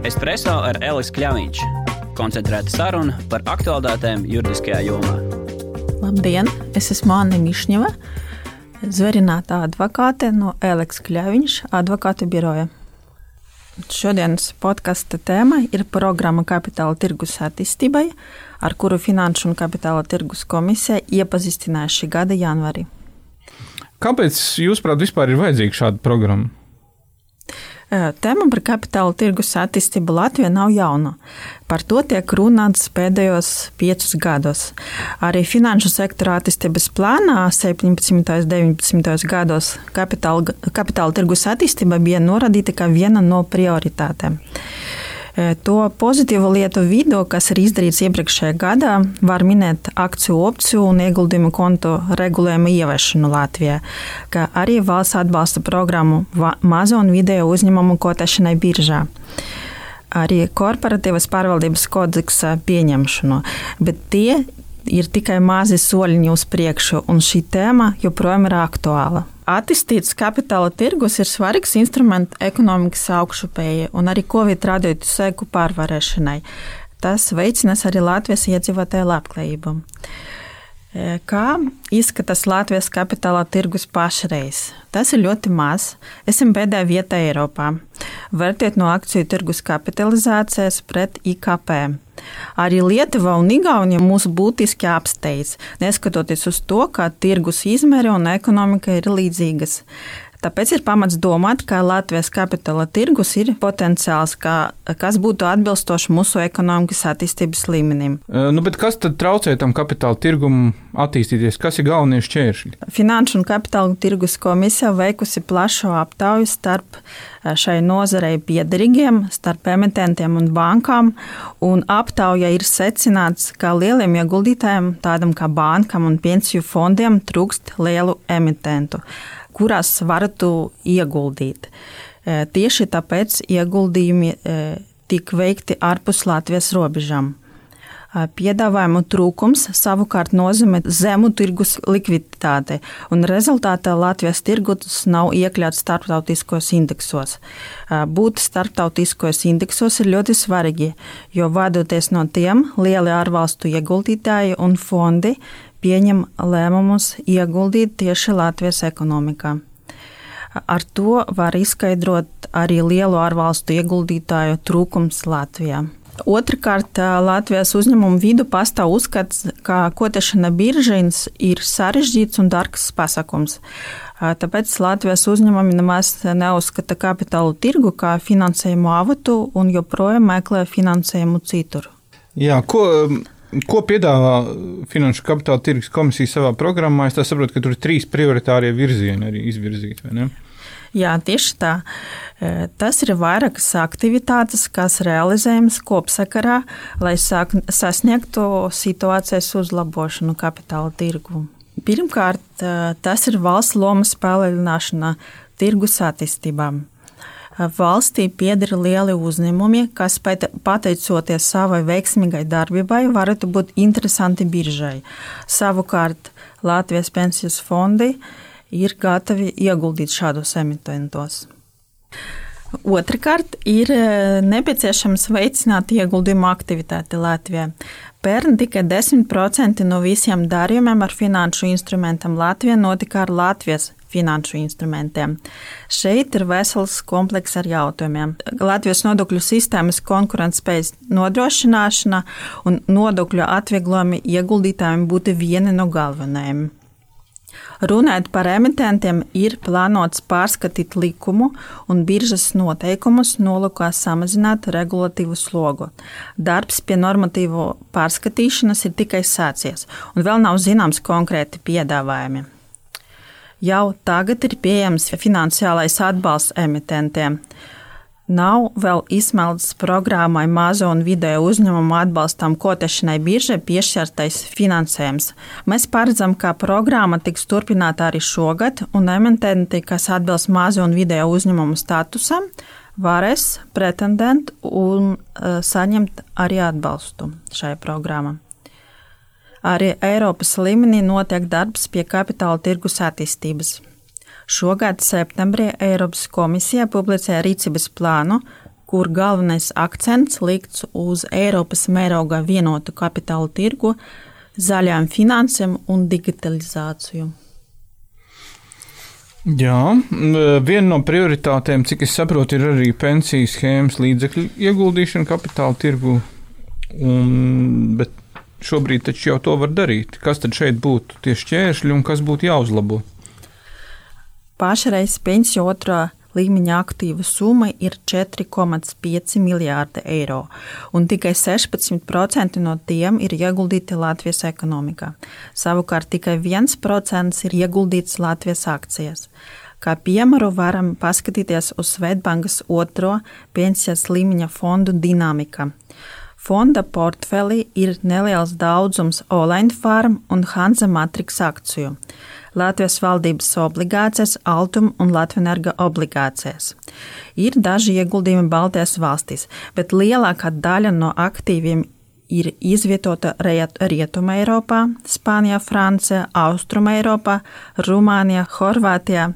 Espreso ar Elisu Kļāviņš. Koncentrēta saruna par aktuālitātēm juridiskajā jomā. Labdien! Es esmu Anna Mišņeva, zverinātā advokāte no Elisu Kļāviņš advokātu biroja. Šodienas podkāstu tēma ir programma Kapitāla tirgus attīstībai, ar kuru Finanšu un Kapitāla tirgus komisija iepazīstināja šī gada janvārī. Kāpēc, jūsuprāt, vispār ir vajadzīga šāda programma? Tēma par kapitāla tirgus attīstību Latvijā nav jauna. Par to tiek runāts pēdējos piecus gados. Arī finanšu sektora attīstības plānā 17. un 19. gados kapitāla, kapitāla tirgus attīstība bija norādīta kā viena no prioritātēm. To pozitīvo lietu vidū, kas ir izdarīts iepriekšējā gadā, var minēt akciju opciju un ieguldījumu kontu regulējumu ieviešanu Latvijā, kā arī valsts atbalsta programmu mazo un vidējo uzņēmumu kotēšanai biržā. Arī korporatīvas pārvaldības kodeksa pieņemšanu, bet tie ir tikai mazi soļiņi uz priekšu, un šī tēma joprojām ir aktuāla. Attīstīts kapitāla tirgus ir svarīgs instruments ekonomikas augšupēji un arī Covid radītu seku pārvarēšanai. Tas veicinās arī Latvijas iedzīvotāju labklājību. Kā izskatās Latvijas kapitāla tirgus pašreiz? Tas ir ļoti maz. Esam pēdējā vietā Eiropā. Vērtiet no akciju tirgus kapitalizācijas pret IKP. Arī Lietuva un Igaunija mūs būtiski apsteidz, neskatoties uz to, ka tirgus izmēri un ekonomika ir līdzīgas. Tāpēc ir pamats domāt, ka Latvijas kapitāla tirgus ir potenciāls, kā, kas būtu atbilstošs mūsu ekonomikas attīstības līmenim. Nu, kas tad traucē tam kapitāla tirgumam attīstīties? Kas ir galvenie šķēršļi? Finanšu un kapitāla tirgus komisija veikusi plašu aptauju starp šai nozarei piederīgiem, starp emitentiem un bankām. Un aptaujā ir secināts, ka lieliem ieguldītājiem, tādam kā bankām un pensiju fondiem, trūkst lielu emitentu kurās varētu ieguldīt. E, tieši tāpēc ieguldījumi e, tika veikti ārpus Latvijas robežām. E, piedāvājumu trūkums savukārt nozīmē zemu tirgus likviditāti, un rezultātā Latvijas tirgus nav iekļauts starptautiskos indeksos. Būt starptautiskos indeksos ir ļoti svarīgi, jo vadoties no tiem, lieli ārvalstu ieguldītāji un fondi pieņem lēmumus ieguldīt tieši Latvijas ekonomikā. Ar to var izskaidrot arī lielu ārvalstu ieguldītāju trūkums Latvijā. Otrakārt, Latvijas uzņēmumu vidu pastāv uzskats, ka kotēšana biržīns ir sarežģīts un dārgs pasākums. Tāpēc Latvijas uzņēmumi nemaz neuzskata kapitālu tirgu kā finansējumu avotu un joprojām meklē finansējumu citur. Jā, ko Ko piedāvā Finanšu kapitāla tirgus komisija savā programmā? Es saprotu, ka tur ir trīs prioritārie virzieni arī izvirzīti. Jā, tieši tā. E, tas ir vairākas aktivitātes, kas realizējamas kopsakarā, lai sasniegtu situācijas uzlabošanu kapitāla tirgu. Pirmkārt, e, tas ir valsts lomas palielināšana tirgus attīstībām valstī pieder lieli uzņēmumi, kas pateicoties savai veiksmīgai darbībai, varētu būt interesanti biržai. Savukārt Latvijas pensijas fondi ir gatavi ieguldīt šādos emitentos. Otrakārt, ir nepieciešams veicināt ieguldījumu aktivitāti Latvijā. Pērn tikai 10% no visiem darījumiem ar finanšu instrumentiem Latvijā notika ar Latvijas finanšu instrumentiem. Šeit ir vesels komplekss ar jautājumiem. Latvijas nodokļu sistēmas konkurētspējas nodrošināšana un nodokļu atvieglojumi ieguldītājiem būtu vieni no galvenajiem. Runājot par emitentiem, ir plānots pārskatīt likumu un biržas noteikumus, nolūkā samazināt regulatīvu slogu. Darbs pie normatīvo pārskatīšanas ir tikai sācies, un vēl nav zināms konkrēti piedāvājumi. Jau tagad ir pieejams finansiālais atbalsts emitentiem. Nav vēl izsmelts programmai mazo un vidēju uzņēmumu atbalstam kotešanai biržai piešķirtais finansējums. Mēs paredzam, ka programma tiks turpināta arī šogad, un emitenti, kas atbilst mazo un vidēju uzņēmumu statusam, varēs pretendēt un uh, saņemt arī atbalstu šai programmai. Arī Eiropas līmenī notiek darbs pie kapitāla tirgus attīstības. Šogad septembrī Eiropas komisija publicēja rīcības plānu, kur galvenais akcents likts uz Eiropas mēroga vienotu kapitāla tirgu, zaļām finansēm un digitalizāciju. Jā, viena no prioritātēm, cik es saprotu, ir arī pensiju schēmas līdzekļu ieguldīšana kapitāla tirgu. Un, bet šobrīd taču jau to var darīt. Kas tad šeit būtu tie šķēršļi un kas būtu jāuzlabo? Pašreiz pensiju otrā līmeņa aktīvu summa ir 4,5 miljārdi eiro, un tikai 16% no tiem ir ieguldīti Latvijas ekonomikā. Savukārt tikai 1% ir ieguldīts Latvijas akcijas. Kā piemēru varam paskatīties uz Svetbankas otro pensijas līmeņa fondu dinamika. Fonda portfelī ir neliels daudzums Olaņa farma un Hanza Matrix akciju. Latvijas valdības obligācijas, Altuma un Latvijas obligācijas. Ir daži ieguldījumi Baltijas valstīs, bet lielākā daļa no aktīviem ir izvietota Rietumē, Eiropā, Spānijā, Francijā, Austrumē, Eiropā, Rumānijā, Horvātijā,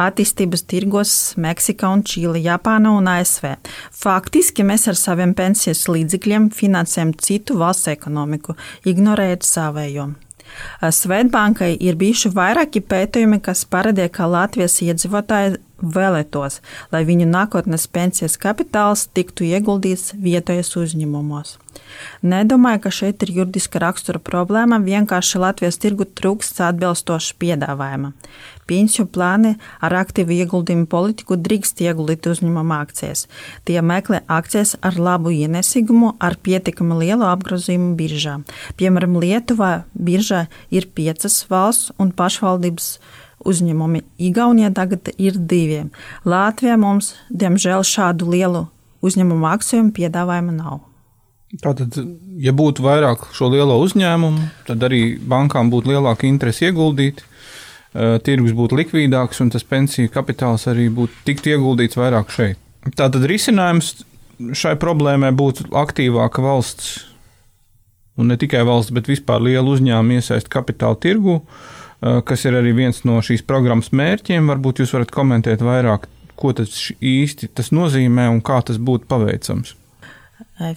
attīstības tirgos Meksikā un Čīli, Japāna un ASV. Faktiski mēs ar saviem pensijas līdzekļiem finansējam citu valsts ekonomiku, ignorējot savējo. Svetbankai ir bijuši vairāki pētījumi, kas parādīja, ka Latvijas iedzīvotāji vēlētos, lai viņu nākotnes pensijas kapitāls tiktu ieguldīts vietējos uzņēmumos. Nedomāju, ka šeit ir juridiska rakstura problēma, vienkārši Latvijas tirgu trūkst atbilstoša piedāvājuma. Pensiju plāni ar aktīvu ieguldījumu politiku drīkst ieguldīt uzņēmuma akcijas. Tie meklē akcijas ar labu ienesīgumu, ar pietiekami lielu apgrozījumu biržā. Piemēram, Lietuvā biržā ir piecas valsts un pašvaldības uzņēmumi. Igaunijā tagad ir divi. Latvijā mums, diemžēl, šādu lielu uzņēmumu akciju piedāvājumu nav. Tātad, ja būtu vairāk šo lielo uzņēmumu, tad arī bankām būtu lielāka interese ieguldīt, eh, tirgus būtu likvidāks un tas pensiju kapitāls arī būtu tikt ieguldīts vairāk šeit. Tātad risinājums šai problēmai būtu aktīvāka valsts, un ne tikai valsts, bet vispār liela uzņēmuma iesaist kapitāla tirgu, eh, kas ir arī viens no šīs programmas mērķiem. Varbūt jūs varat komentēt vairāk, ko tas īsti tas nozīmē un kā tas būtu paveicams.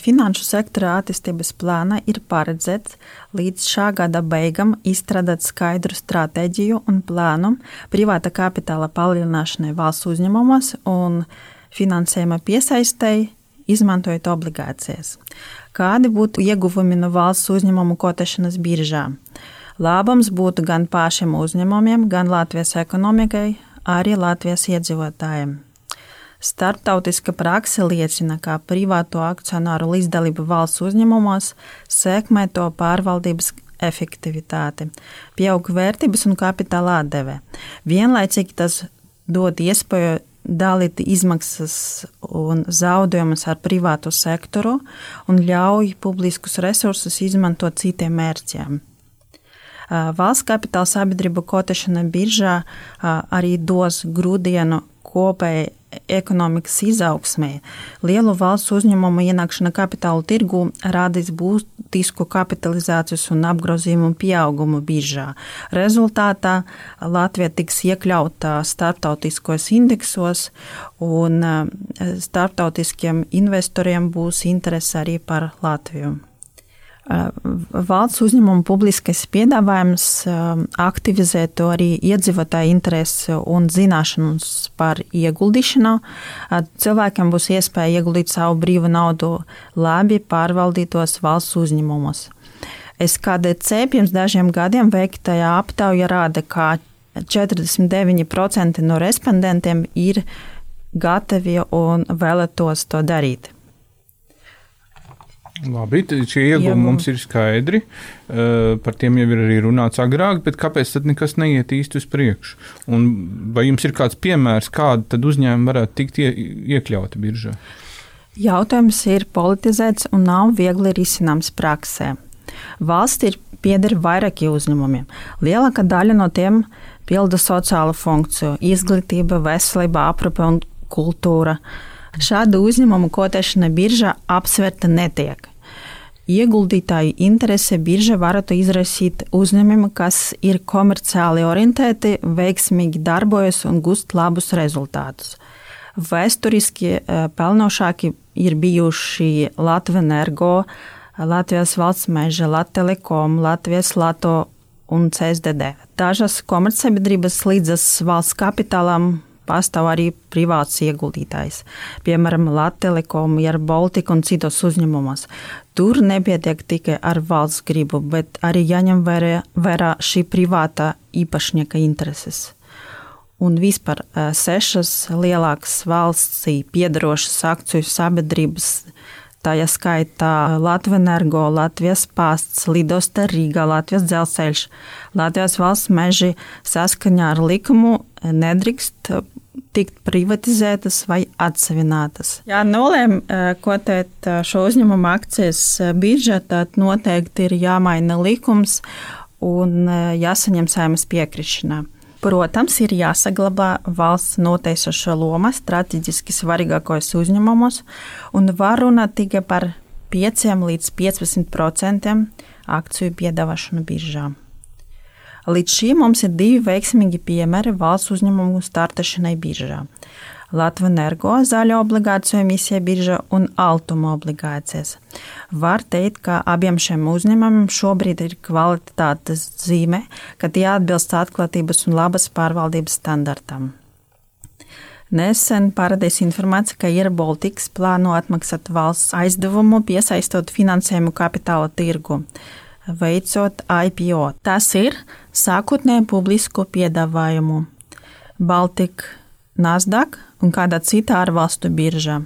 Finanšu sektora attīstības plāna ir paredzēts līdz šā gada beigām izstrādāt skaidru stratēģiju un plānu privāta kapitāla palielināšanai valsts uzņēmumos un finansējuma piesaistēji, izmantojot obligācijas. Kādi būtu ieguvumi no valsts uzņēmumu kotēšanas biržā? Labums būtu gan pašiem uzņēmumiem, gan Latvijas ekonomikai, arī Latvijas iedzīvotājiem. Startautiska prakse liecina, ka privāto akcionāru līdzdalība valsts uzņēmumos sekmē to pārvaldības efektivitāti, pieaug vērtības un kapitāla atdeve. Vienlaicīgi tas dod iespēju dalīt izmaksas un zaudējumus ar privātu sektoru un ļauj publiskus resursus izmantot citiem mērķiem. Valsts kapitāla sabiedrību kotēšana biržā arī dos grūdienu kopējai ekonomikas izaugsmē. Lielu valsts uzņēmumu ienākšana kapitāla tirgu radīs būtisku kapitalizācijas un apgrozījumu pieaugumu biržā. Rezultātā Latvija tiks iekļauta starptautiskos indeksos, un eh, starptautiskiem investoriem būs interese arī par Latviju. Valsts uzņēmuma publiskais piedāvājums aktivizē to arī iedzīvotāju interesi un zināšanas par ieguldīšanu. Cilvēkiem būs iespēja ieguldīt savu brīvu naudu labi pārvaldītos valsts uzņēmumos. SKDC pirms dažiem gadiem veiktajā aptaujā rāda, ka 49% no respondentiem ir gatavi un vēlētos to darīt. Labi, šie iegūmi mums ir skaidri. Uh, par tiem jau ir arī runāts agrāk, bet kāpēc tad nekas neiet īsti uz priekšu? Un vai jums ir kāds piemērs, kāda tad uzņēmuma varētu tikt ie, iekļauta biržā? Jautājums ir politizēts un nav viegli risināms praksē. Valsts ir pieder vairākiem uzņēmumiem. Lielākā daļa no tiem pilda sociālo funkciju, izglītība, veselība, aprūpe un kultūra. Šāda uzņēmuma kotēšana biržā apsverta netiek. Ieguldītāju interese birža varētu izraisīt uzņēmumu, kas ir komerciāli orientēti, veiksmīgi darbojas un gūst labus rezultātus. Vēsturiski pelnošāki ir bijuši Latvijas energo, Latvijas valsts meža, Latvijas telekom, Latvijas Lato un CSDD. Dažas komercsabiedrības līdzas valsts kapitālam pastāv arī privāts ieguldītājs, piemēram, Latvijas Air Baltica un citos uzņēmumos. Tur nepietiek tikai ar valsts gribu, bet arī jāņem vērā, vērā šī privātā īpašnieka intereses. Un vispār sešas lielākas valstī piedarošas akciju sabiedrības Tā ja skaitā Latvijas energo, Latvijas pāsts, Lidosta Rīgā, Latvijas dzelzceļš, Latvijas valsts meži saskaņā ar likumu nedrīkst tikt privatizētas vai atsevinātas. Ja nolēm kotēt šo uzņēmumu akcijas biržā, tad noteikti ir jāmaina likums un jāsaņem saimas piekrišanā. Protams, ir jāsaglabā valsts noteicošo loma strateģiski svarīgākos uzņēmumos, un var runāt tikai par 5 līdz 15% akciju piedāvāšanu biržā. Līdz šim mums ir divi veiksmīgi piemēri valsts uzņēmumu startašanai biržā. Latvijas energo zaļo obligāciju emisija birža un altuma obligācijas. Var teikt, ka abiem šiem uzņēmumiem šobrīd ir kvalitātes zīme, ka tie atbilst atklātības un labas pārvaldības standartam. Nesen parādījās informācija, ka ir Baltics plāno atmaksāt valsts aizdevumu, piesaistot finansējumu kapitāla tirgu, veicot IPO. Tas ir sākotnēji publisko piedāvājumu. Baltika Nasdaq un kādā citā ārvalstu biržā.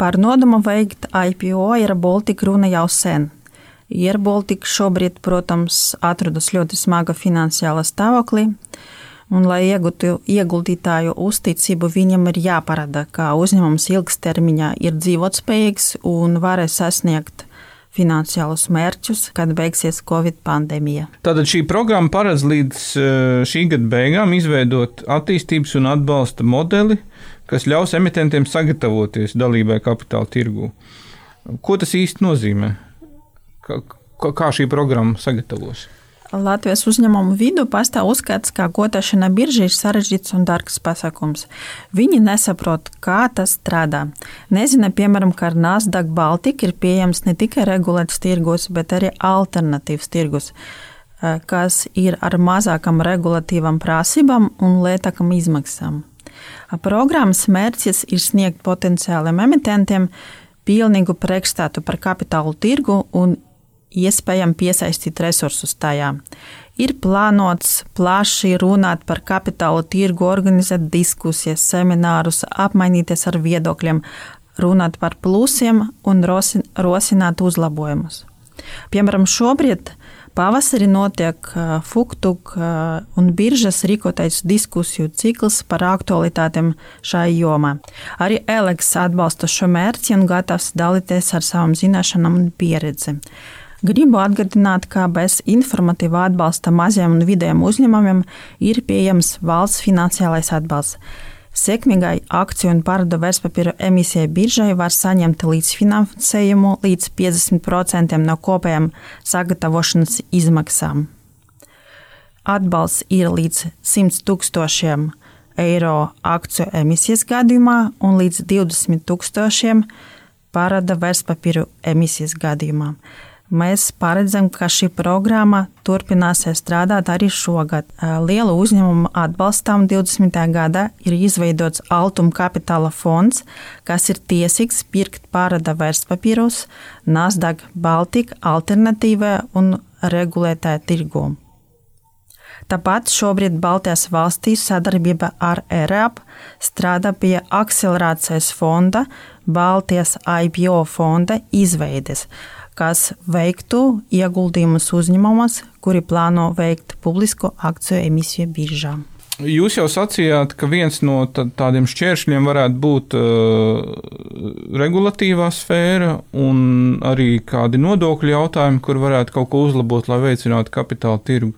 Par nodomu veikt IPO ir Baltika runa jau sen. Ir Baltika šobrīd, protams, atrodas ļoti smaga finansiāla stāvoklī, un, lai iegūtu ieguldītāju uzticību, viņam ir jāparāda, ka uzņēmums ilgstermiņā ir dzīvotspējīgs un varēs sasniegt finansiālus mērķus, kad beigsies Covid pandēmija. Tātad šī programma paredz līdz eh, šī gada beigām izveidot attīstības un atbalsta modeli, kas ļaus emitentiem sagatavoties dalībai kapitāla tirgū. Ko tas īsti nozīmē? Kā, kā šī programma sagatavos? Latvijas uzņēmumu vidū pastāv uzskats, ka gotašana biržā ir sarežģīts un dārgs pasākums. Viņi nesaprot, kā tas strādā. Nezina, piemēram, ka ar Nasdaq Baltica ir pieejams ne tikai regulēts tirgus, bet arī alternatīvs tirgus, kas ir ar mazākam regulatīvam prasībām un lētākam izmaksām. Programmas mērķis ir sniegt potenciāliem emitentiem pilnīgu priekšstātu par kapitālu tirgu un iespējami piesaistīt resursus tajā. Ir plānots plaši runāt par kapitāla tirgu, organizēt diskusijas, seminārus, apmainīties ar viedokļiem, runāt par plusiem un rosināt uzlabojumus. Piemēram, šobrīd pavasarī notiek Fuktuk un biržas rīkotais diskusiju cikls par aktualitātēm šai jomā. Arī Eleks atbalsta šo mērķi un gatavs dalīties ar savām zināšanām un pieredzi. Gribu atgādināt, ka bez informatīvā atbalsta maziem un vidējiem uzņēmumiem ir pieejams valsts finansiālais atbalsts. Sekmīgai akciju un parādu vērtspapīru emisijai biržai var saņemt līdzfinansējumu līdz 50% no kopējām sagatavošanas izmaksām. Atbalsts ir līdz 100 tūkstošiem eiro akciju emisijas gadījumā un līdz 20 tūkstošiem parāda vērtspapīru emisijas gadījumā. Mēs paredzam, ka šī programma turpināsies strādāt arī šogad. Lielu uzņēmumu atbalstām 20. gadā ir izveidots Altuma kapitāla fonds, kas ir tiesīgs pirkt pārada vērtspapīrus Nasdaq Baltika alternatīvā un regulētā tirgū. Tāpat šobrīd Baltijas valstīs sadarbība ar ERAP strādā pie akcelerācijas fonda, Baltijas IPO fonda izveides kas veiktu ieguldījumus uzņēmumos, kuri plāno veikt publisko akciju emisiju biržā. Jūs jau sacījāt, ka viens no tādiem šķēršļiem varētu būt uh, regulatīvā sfēra un arī kādi nodokļu jautājumi, kur varētu kaut ko uzlabot, lai veicinātu kapitāla tirgu.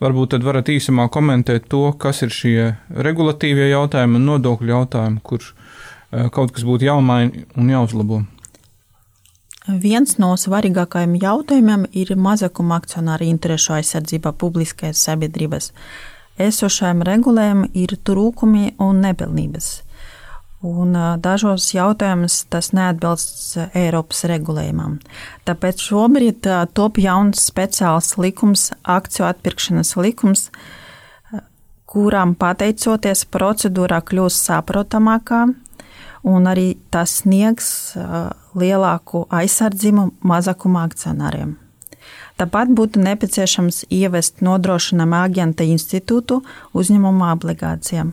Varbūt tad varat īsumā komentēt to, kas ir šie regulatīvie jautājumi un nodokļu jautājumi, kur uh, kaut kas būtu jāmaina un jāuzlabo. Viens no svarīgākajiem jautājumiem ir mazākuma akcionāra interešu aizsardzība publiskajās sabiedrības. Esošajam regulējumam ir trūkumi un nepilnības. un dažos jautājumus tas neatbilst Eiropas regulējumam. Tāpēc šobrīd top jauns speciāls likums, akciju atpirkšanas likums, kurām pateicoties procedūrā kļūst saprotamākā, un arī tas sniegs lielāku aizsardzību mazākuma akcionāriem. Tāpat būtu nepieciešams ievest nodrošinājuma aģenta institūtu uzņēmuma obligācijām.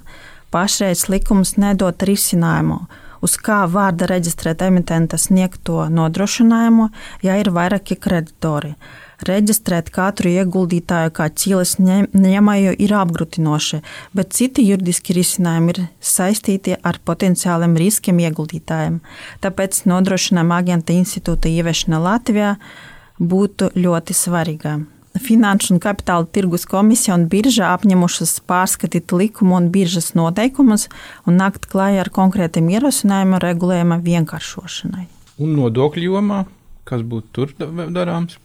Pašreiz likums nedod risinājumu, uz kā vārda reģistrēt emitenta sniegto nodrošinājumu, ja ir vairāki kreditori. Reģistrēt katru ieguldītāju kā ķīles ņēmēju ir apgrūtinoši, bet citi juridiski risinājumi ir saistīti ar potenciāliem riskiem ieguldītājiem. Tāpēc nodrošinājuma aģenta institūta ieviešana Latvijā būtu ļoti svarīga. Finanšu un kapitāla tirgus komisija un birža apņemušas pārskatīt likumu un biržas noteikumus un nākt klajā ar konkrētiem ierosinājumiem regulējuma vienkāršošanai. Un nodokļu jomā, kas būtu tur darāms?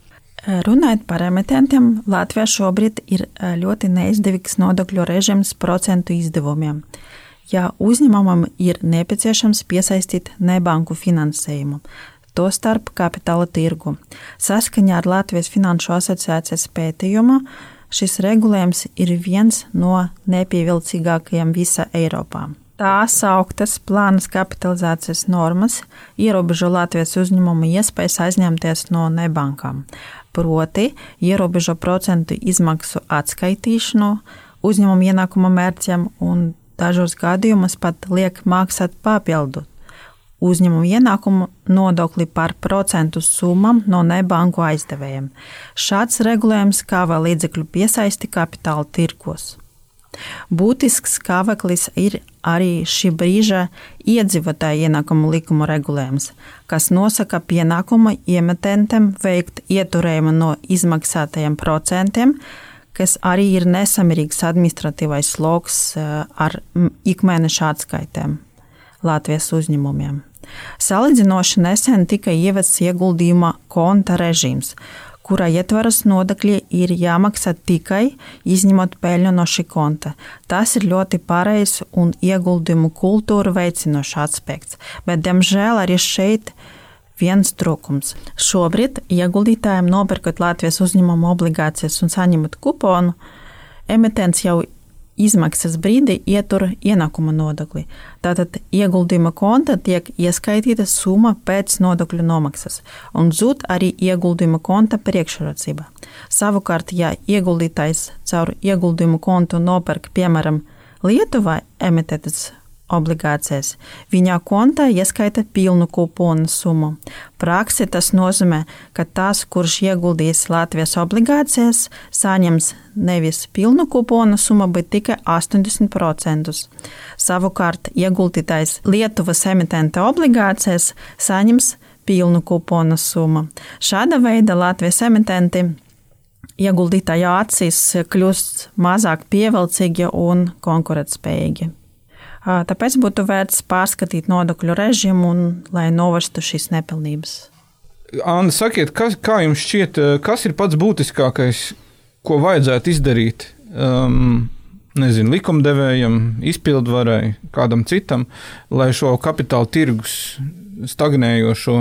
Runājot par emitentiem, Latvijā šobrīd ir ļoti neizdevīgs nodokļu režīms procentu izdevumiem. Ja uzņēmumam ir nepieciešams piesaistīt nebanku finansējumu, tostarp kapitāla tirgu. Saskaņā ar Latvijas Finanšu asociācijas pētījumu šis regulējums ir viens no nepievilcīgākajiem visā Eiropā. Tās augtas plānas kapitalizācijas normas ierobežo Latvijas uzņēmumu iespējas aizņemties no nebankām, proti, ierobežo procentu izmaksu atskaitīšanu uzņēmuma ienākuma mērķiem un dažos gadījumos pat liek maksāt papildu uzņēmumu ienākumu nodokli par procentu summām no nebanku aizdevējiem. Šāds regulējums kavē līdzekļu piesaisti kapitāla tirkos. Būtisks kāveklis ir arī šī brīža iedzīvotāja ienākumu likuma regulējums, kas nosaka pienākumu iemetentem veikt ieturējumu no izmaksātajiem procentiem, kas arī ir nesamērīgs administratīvais sloks eh, ar ikmēneša atskaitēm Latvijas uzņēmumiem. Salīdzinoši nesen tika ievests ieguldījuma konta režīms, kurā ietvaras nodokļi ir jāmaksā tikai izņemot peļņu no šī konta. Tas ir ļoti pareizs un ieguldījumu kultūru veicinošs aspekts, bet, diemžēl, arī šeit viens trūkums. Šobrīd ieguldītājiem nopirkot Latvijas uzņēmumu obligācijas un saņemot kuponu, emitents jau izmaksas brīdī ietur ienākuma nodokli. Tātad ieguldījuma konta tiek ieskaitīta summa pēc nodokļu nomaksas, un zūd arī ieguldījuma konta priekšrocība. Savukārt, ja ieguldītājs caur ieguldījumu kontu nopērk piemēram Lietuvā emitētas obligācijas. Viņā kontā ieskaita pilnu kuponu summu. Praksi tas nozīmē, ka tas, kurš ieguldījis Latvijas obligācijas, saņems nevis pilnu kuponu summu, bet tikai 80%. Savukārt, ieguldītais Lietuvas emitenta obligācijas saņems pilnu kuponu summu. Šāda veida Latvijas emitenti ieguldītāju acīs kļūst mazāk pievilcīgi un konkurētspējīgi. Tāpēc būtu vērts pārskatīt nodokļu režīmu, un, lai novērstu šīs nepilnības. Anna, sakiet, kas, kā jums šķiet, kas ir pats būtiskākais, ko vajadzētu izdarīt? Um, nezinu, likumdevējam, izpildvarai, kādam citam, lai šo kapitāla tirgus stagnējošo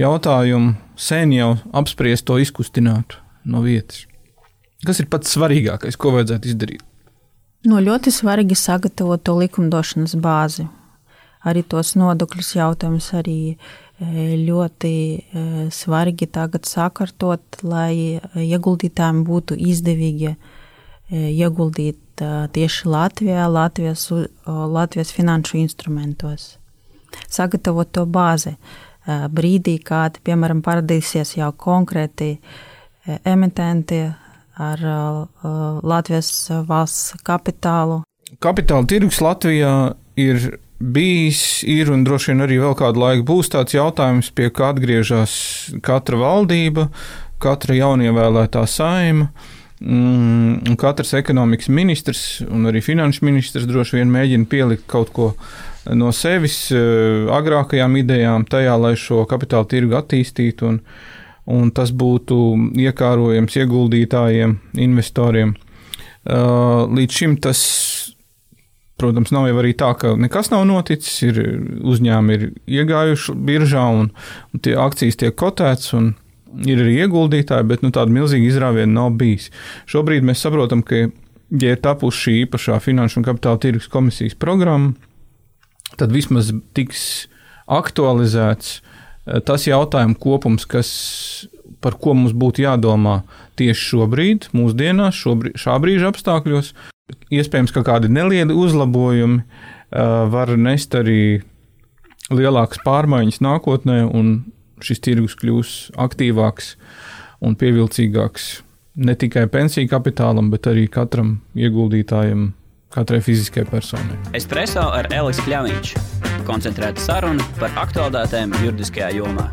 jautājumu sen jau apspriest, to izkustinātu no vietas. Kas ir pats svarīgākais, ko vajadzētu izdarīt? No ļoti svarīgi sagatavot to likumdošanas bāzi. Arī tos nodokļus jautājumus arī e, ļoti e, svarīgi tagad sakārtot, lai ieguldītājiem būtu izdevīgi e, ieguldīt tieši Latvijā, Latvijas, Latvijas finanšu instrumentos. Sagatavot to bāzi brīdī, kad, piemēram, parādīsies jau konkrēti emitenti, ar uh, Latvijas valsts kapitālu. Kapitāla tirgus Latvijā ir bijis, ir un droši vien arī vēl kādu laiku būs tāds jautājums, pie kā atgriežas katra valdība, katra jaunievēlētā saima. Mm, un katrs ekonomikas ministrs un arī finanšu ministrs droši vien mēģina pielikt kaut ko no sevis, uh, agrākajām idejām, tajā, lai šo kapitāla tirgu attīstītu. Un, un tas būtu iekārojams ieguldītājiem, investoriem. Uh, līdz šim tas protams, nav jau arī tā, ka nekas nav noticis. Ir uzņēmumi ir iegājuši biržā un, un tie akcijas tiek kotētas. Ir arī ieguldītāji, bet nu, tāda milzīga izrāviena nav bijis. Šobrīd mēs saprotam, ka, ja ir tapusi šī īpašā finanšu un kapitāla tirgus komisijas programma, tad vismaz tiks aktualizēts eh, tas jautājumu kopums, kas, par ko mums būtu jādomā tieši šobrīd, mūsdienās, šobrīd, šā brīža apstākļos, Iespējams, ka kādi nelieli uzlabojumi uh, var nest arī lielākas pārmaiņas nākotnē, un šis tirgus kļūs aktīvāks un pievilcīgāks ne tikai pensiju kapitālam, bet arī katram ieguldītājam, katrai fiziskajai personai. Espreso ar Elisu Kļāviņš. Koncentrēta saruna par aktuālitātēm juridiskajā jomā.